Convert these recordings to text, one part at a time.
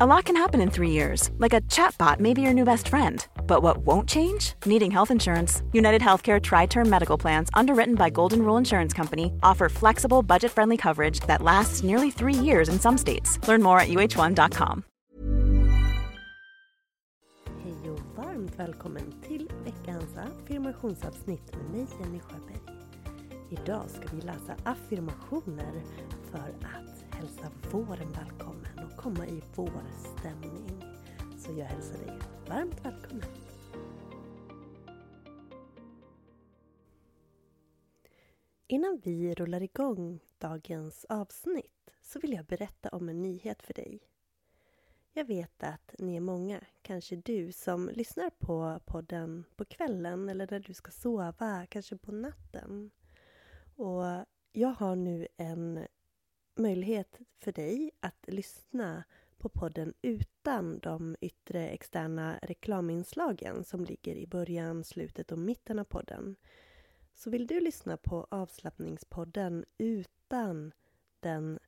A lot can happen in three years. Like a chatbot may be your new best friend. But what won't change? Needing health insurance. United Healthcare Tri Term Medical Plans, underwritten by Golden Rule Insurance Company, offer flexible, budget friendly coverage that lasts nearly three years in some states. Learn more at uh1.com. Hej och varmt välkommen till veckans affirmationsavsnitt med mig Jenny Sjöberg. Idag ska vi läsa affirmationer för att hälsa våren välkommen och komma i vårstämning. Så jag hälsar dig varmt välkommen. Innan vi rullar igång dagens avsnitt så vill jag berätta om en nyhet för dig. Jag vet att ni är många, kanske du, som lyssnar på podden på kvällen eller när du ska sova, kanske på natten. Och jag har nu en möjlighet för dig att lyssna på podden utan de yttre externa reklaminslagen som ligger i början, slutet och mitten av podden. Så vill du lyssna på avslappningspodden utan den,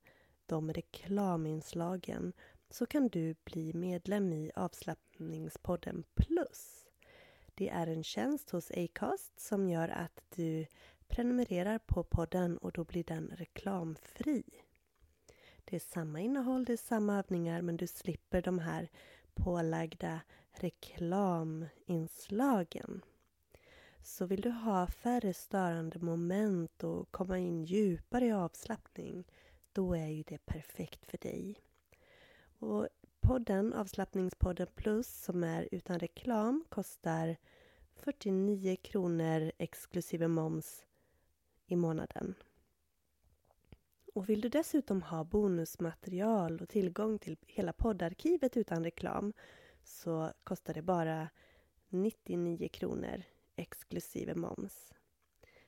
de reklaminslagen så kan du bli medlem i avslappningspodden plus. Det är en tjänst hos Acast som gör att du prenumererar på podden och då blir den reklamfri. Det är samma innehåll, det är samma övningar men du slipper de här pålagda reklaminslagen. Så vill du ha färre störande moment och komma in djupare i avslappning då är ju det perfekt för dig. Och podden, Avslappningspodden Plus, som är utan reklam, kostar 49 kronor exklusive moms i månaden. Och vill du dessutom ha bonusmaterial och tillgång till hela poddarkivet utan reklam så kostar det bara 99 kronor exklusive moms.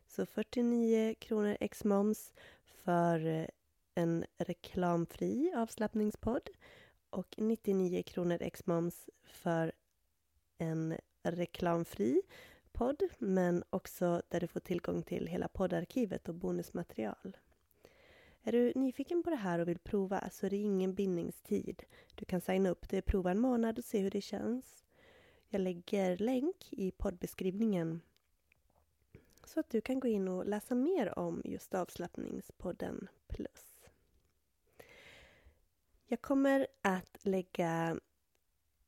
Så 49 kronor ex moms för eh, en reklamfri avslappningspodd och 99 kronor ex moms för en reklamfri podd men också där du får tillgång till hela poddarkivet och bonusmaterial. Är du nyfiken på det här och vill prova så är det ingen bindningstid. Du kan signa upp dig, prova en månad och se hur det känns. Jag lägger länk i poddbeskrivningen så att du kan gå in och läsa mer om just avslappningspodden plus. Jag kommer att lägga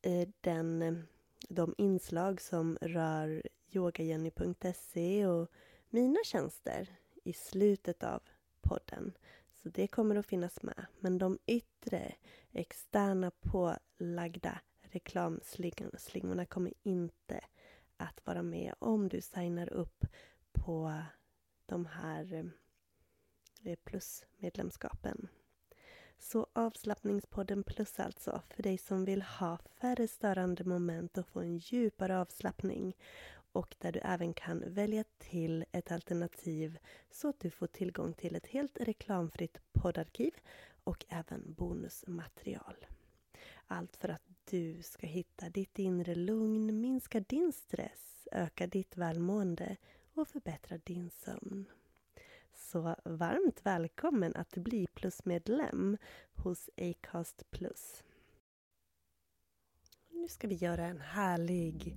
eh, den, de inslag som rör yogajenny.se och mina tjänster i slutet av podden. Så det kommer att finnas med. Men de yttre, externa pålagda reklamslingorna kommer inte att vara med om du signar upp på de här eh, plusmedlemskapen. Så avslappningspodden plus alltså, för dig som vill ha färre störande moment och få en djupare avslappning och där du även kan välja till ett alternativ så att du får tillgång till ett helt reklamfritt poddarkiv och även bonusmaterial. Allt för att du ska hitta ditt inre lugn, minska din stress, öka ditt välmående och förbättra din sömn. Så varmt välkommen att bli plusmedlem hos Acast Plus. Nu ska vi göra en härlig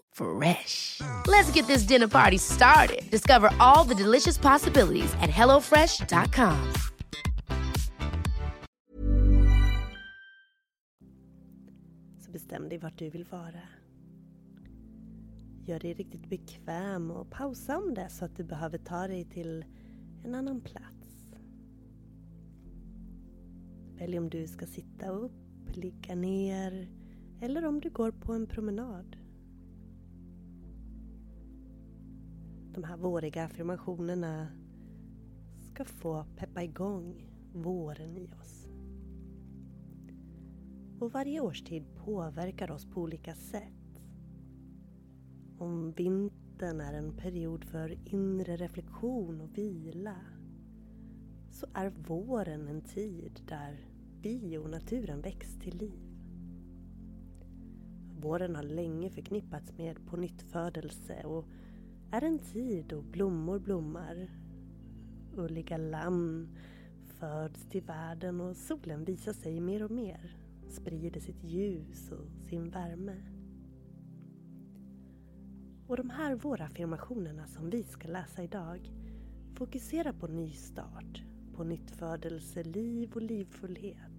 Fresh. Let's get this dinner party started. Discover all the delicious possibilities at hellofresh.com. Så bestäm dig vart du vill vara. Gör dig riktigt bekväm och pausa om det så att du behöver ta dig till en annan plats. Välj om du ska sitta upp, ligga ner eller om du går på en promenad. De här våriga affirmationerna ska få peppa igång våren i oss. Och varje årstid påverkar oss på olika sätt. Om vintern är en period för inre reflektion och vila så är våren en tid där vi och naturen väcks till liv. Våren har länge förknippats med pånyttfödelse och är en tid då blommor blommar. Ulliga lamm föds till världen och solen visar sig mer och mer, sprider sitt ljus och sin värme. Och de här våra affirmationerna som vi ska läsa idag fokuserar på nystart, på nyttfödelse, liv och livfullhet.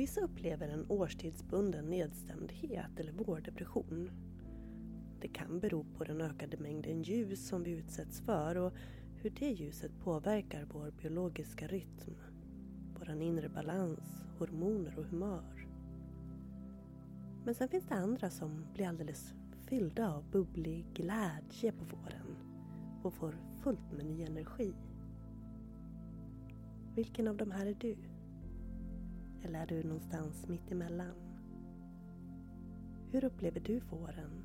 Vissa upplever en årstidsbunden nedstämdhet eller vårdepression. Det kan bero på den ökade mängden ljus som vi utsätts för och hur det ljuset påverkar vår biologiska rytm, vår inre balans, hormoner och humör. Men sen finns det andra som blir alldeles fyllda av bubblig glädje på våren och får fullt med ny energi. Vilken av de här är du? Eller är du någonstans mitt emellan? Hur upplever du våren?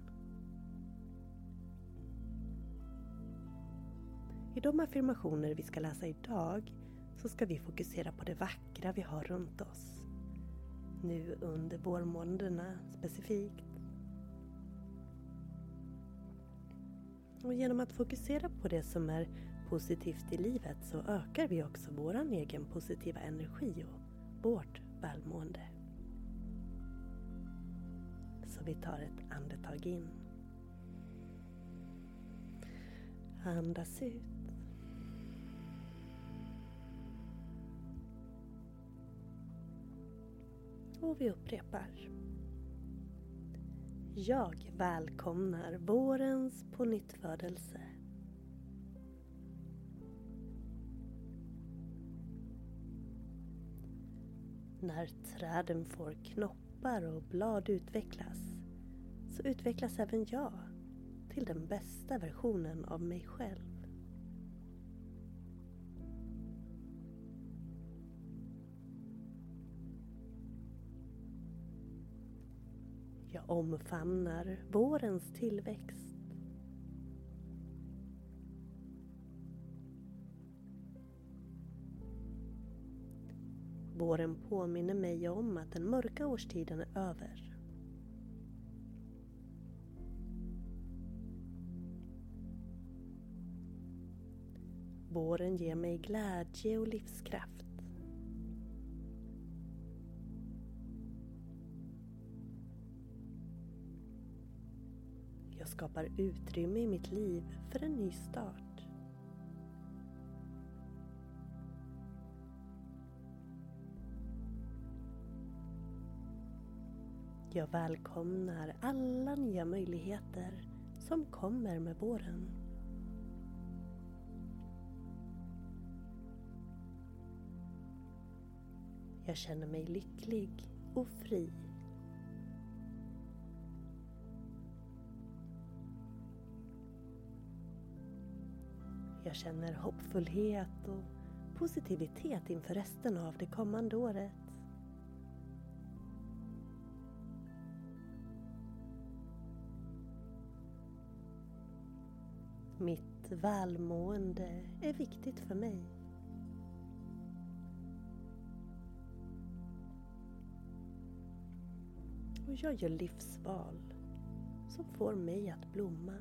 I de affirmationer vi ska läsa idag så ska vi fokusera på det vackra vi har runt oss. Nu under vårmånaderna specifikt. Och genom att fokusera på det som är positivt i livet så ökar vi också vår egen positiva energi och vårt välmående. Så vi tar ett andetag in. Andas ut. Och vi upprepar. Jag välkomnar vårens pånyttfödelse. När träden får knoppar och blad utvecklas så utvecklas även jag till den bästa versionen av mig själv. Jag omfamnar vårens tillväxt. Våren påminner mig om att den mörka årstiden är över. Våren ger mig glädje och livskraft. Jag skapar utrymme i mitt liv för en ny start. Jag välkomnar alla nya möjligheter som kommer med våren. Jag känner mig lycklig och fri. Jag känner hoppfullhet och positivitet inför resten av det kommande året. Mitt välmående är viktigt för mig. Och jag gör livsval som får mig att blomma.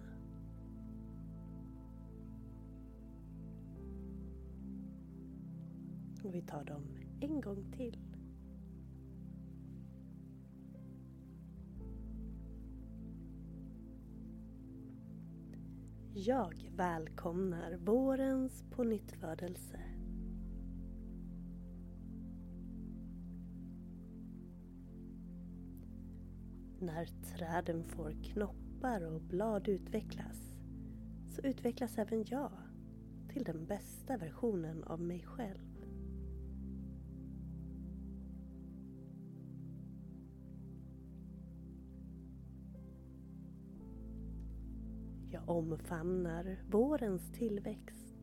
Och vi tar dem en gång till. Jag välkomnar vårens pånyttfödelse. När träden får knoppar och blad utvecklas så utvecklas även jag till den bästa versionen av mig själv. Jag omfamnar vårens tillväxt.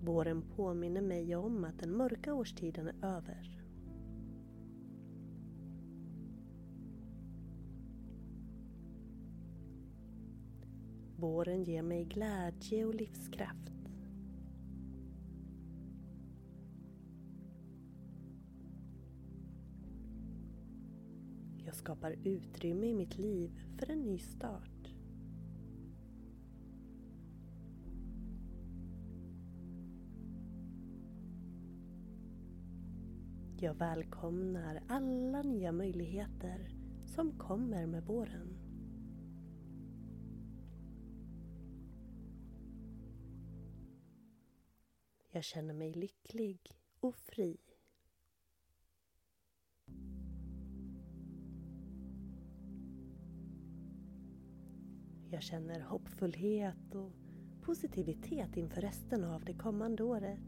Våren påminner mig om att den mörka årstiden är över. Våren ger mig glädje och livskraft. Skapar utrymme i mitt liv för en ny start. Jag välkomnar alla nya möjligheter som kommer med våren. Jag känner mig lycklig och fri. Jag känner hoppfullhet och positivitet inför resten av det kommande året.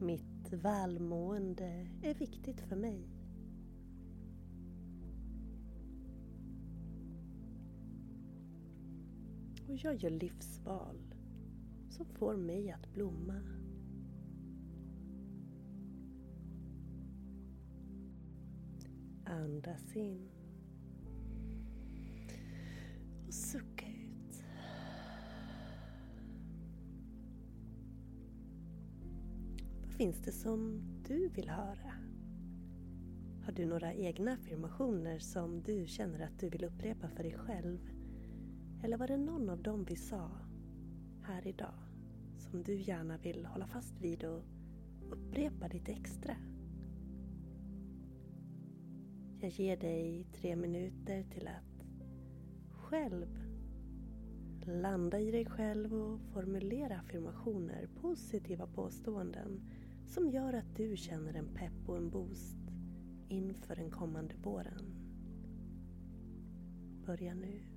Mitt välmående är viktigt för mig. Och jag gör livsval som får mig att blomma. Andas in. Och sucka ut. Vad finns det som du vill höra? Har du några egna affirmationer som du känner att du vill upprepa för dig själv? Eller var det någon av dem vi sa här idag som du gärna vill hålla fast vid och upprepa lite extra? Jag ger dig tre minuter till att själv landa i dig själv och formulera affirmationer, positiva påståenden som gör att du känner en pepp och en boost inför den kommande våren. Börja nu.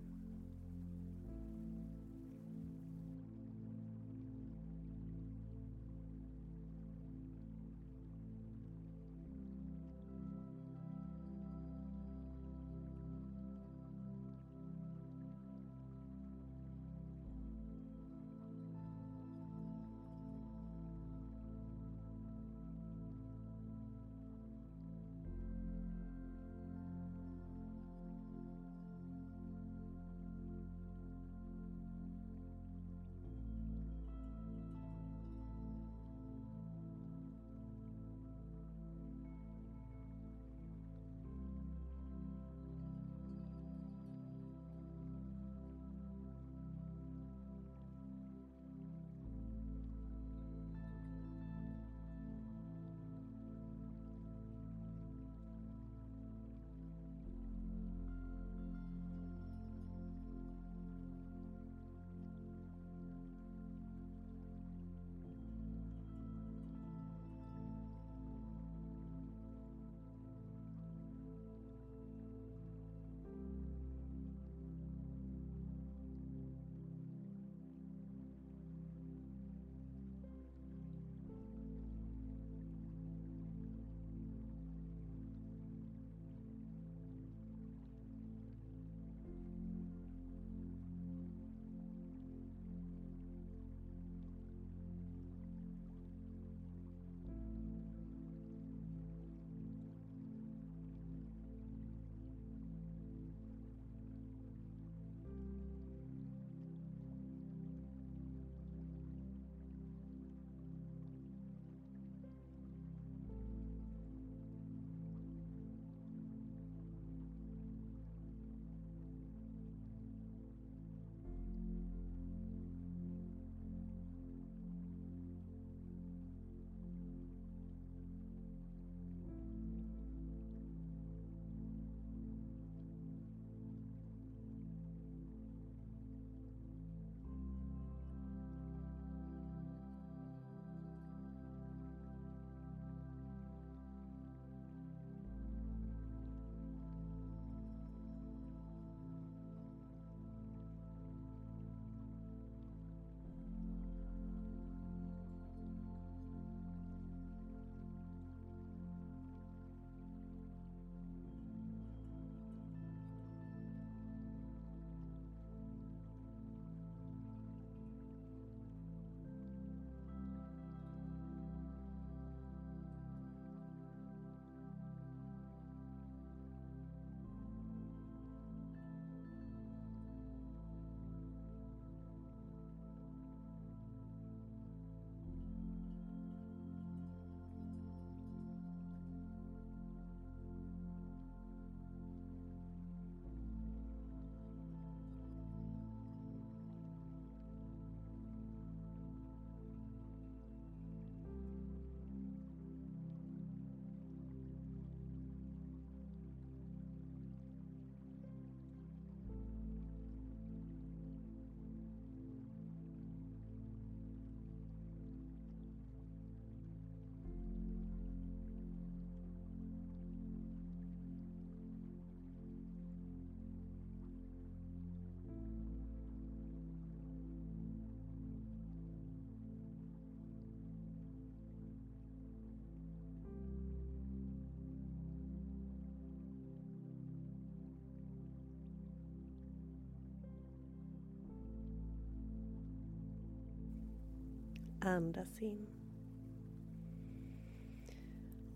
Andas in.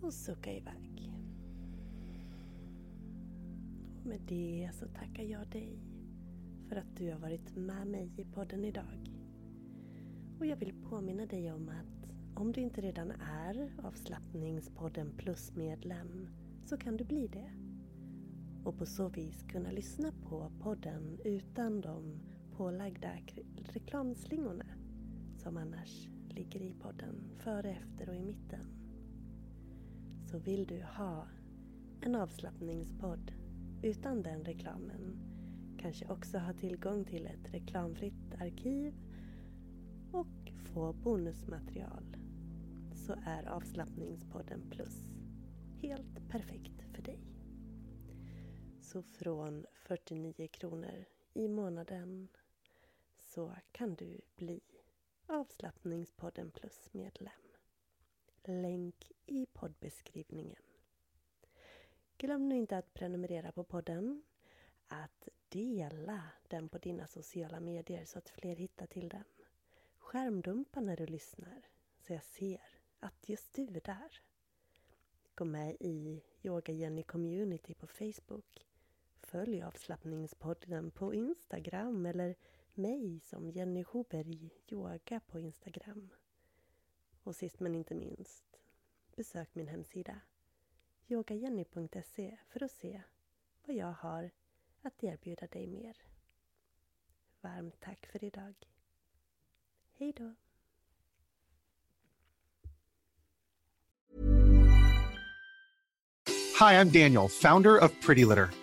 Och sucka iväg. Och med det så tackar jag dig för att du har varit med mig i podden idag. Och jag vill påminna dig om att om du inte redan är avslappningspodden plus-medlem så kan du bli det. Och på så vis kunna lyssna på podden utan de pålagda reklamslingorna som annars ligger i podden före, efter och i mitten. Så vill du ha en avslappningspodd utan den reklamen, kanske också ha tillgång till ett reklamfritt arkiv och få bonusmaterial så är avslappningspodden plus helt perfekt för dig. Så från 49 kronor i månaden så kan du bli avslappningspodden plus medlem. Länk i poddbeskrivningen. Glöm nu inte att prenumerera på podden, att dela den på dina sociala medier så att fler hittar till den. Skärmdumpa när du lyssnar så jag ser att just du är där. Gå med i Yoga Jenny Community på Facebook. Följ avslappningspodden på Instagram eller mig som Jenny Hoberg Yoga på Instagram. Och sist men inte minst, besök min hemsida yogajenny.se för att se vad jag har att erbjuda dig mer. Varmt tack för idag. Hej då! Hi, I'm Daniel, founder of Pretty Litter.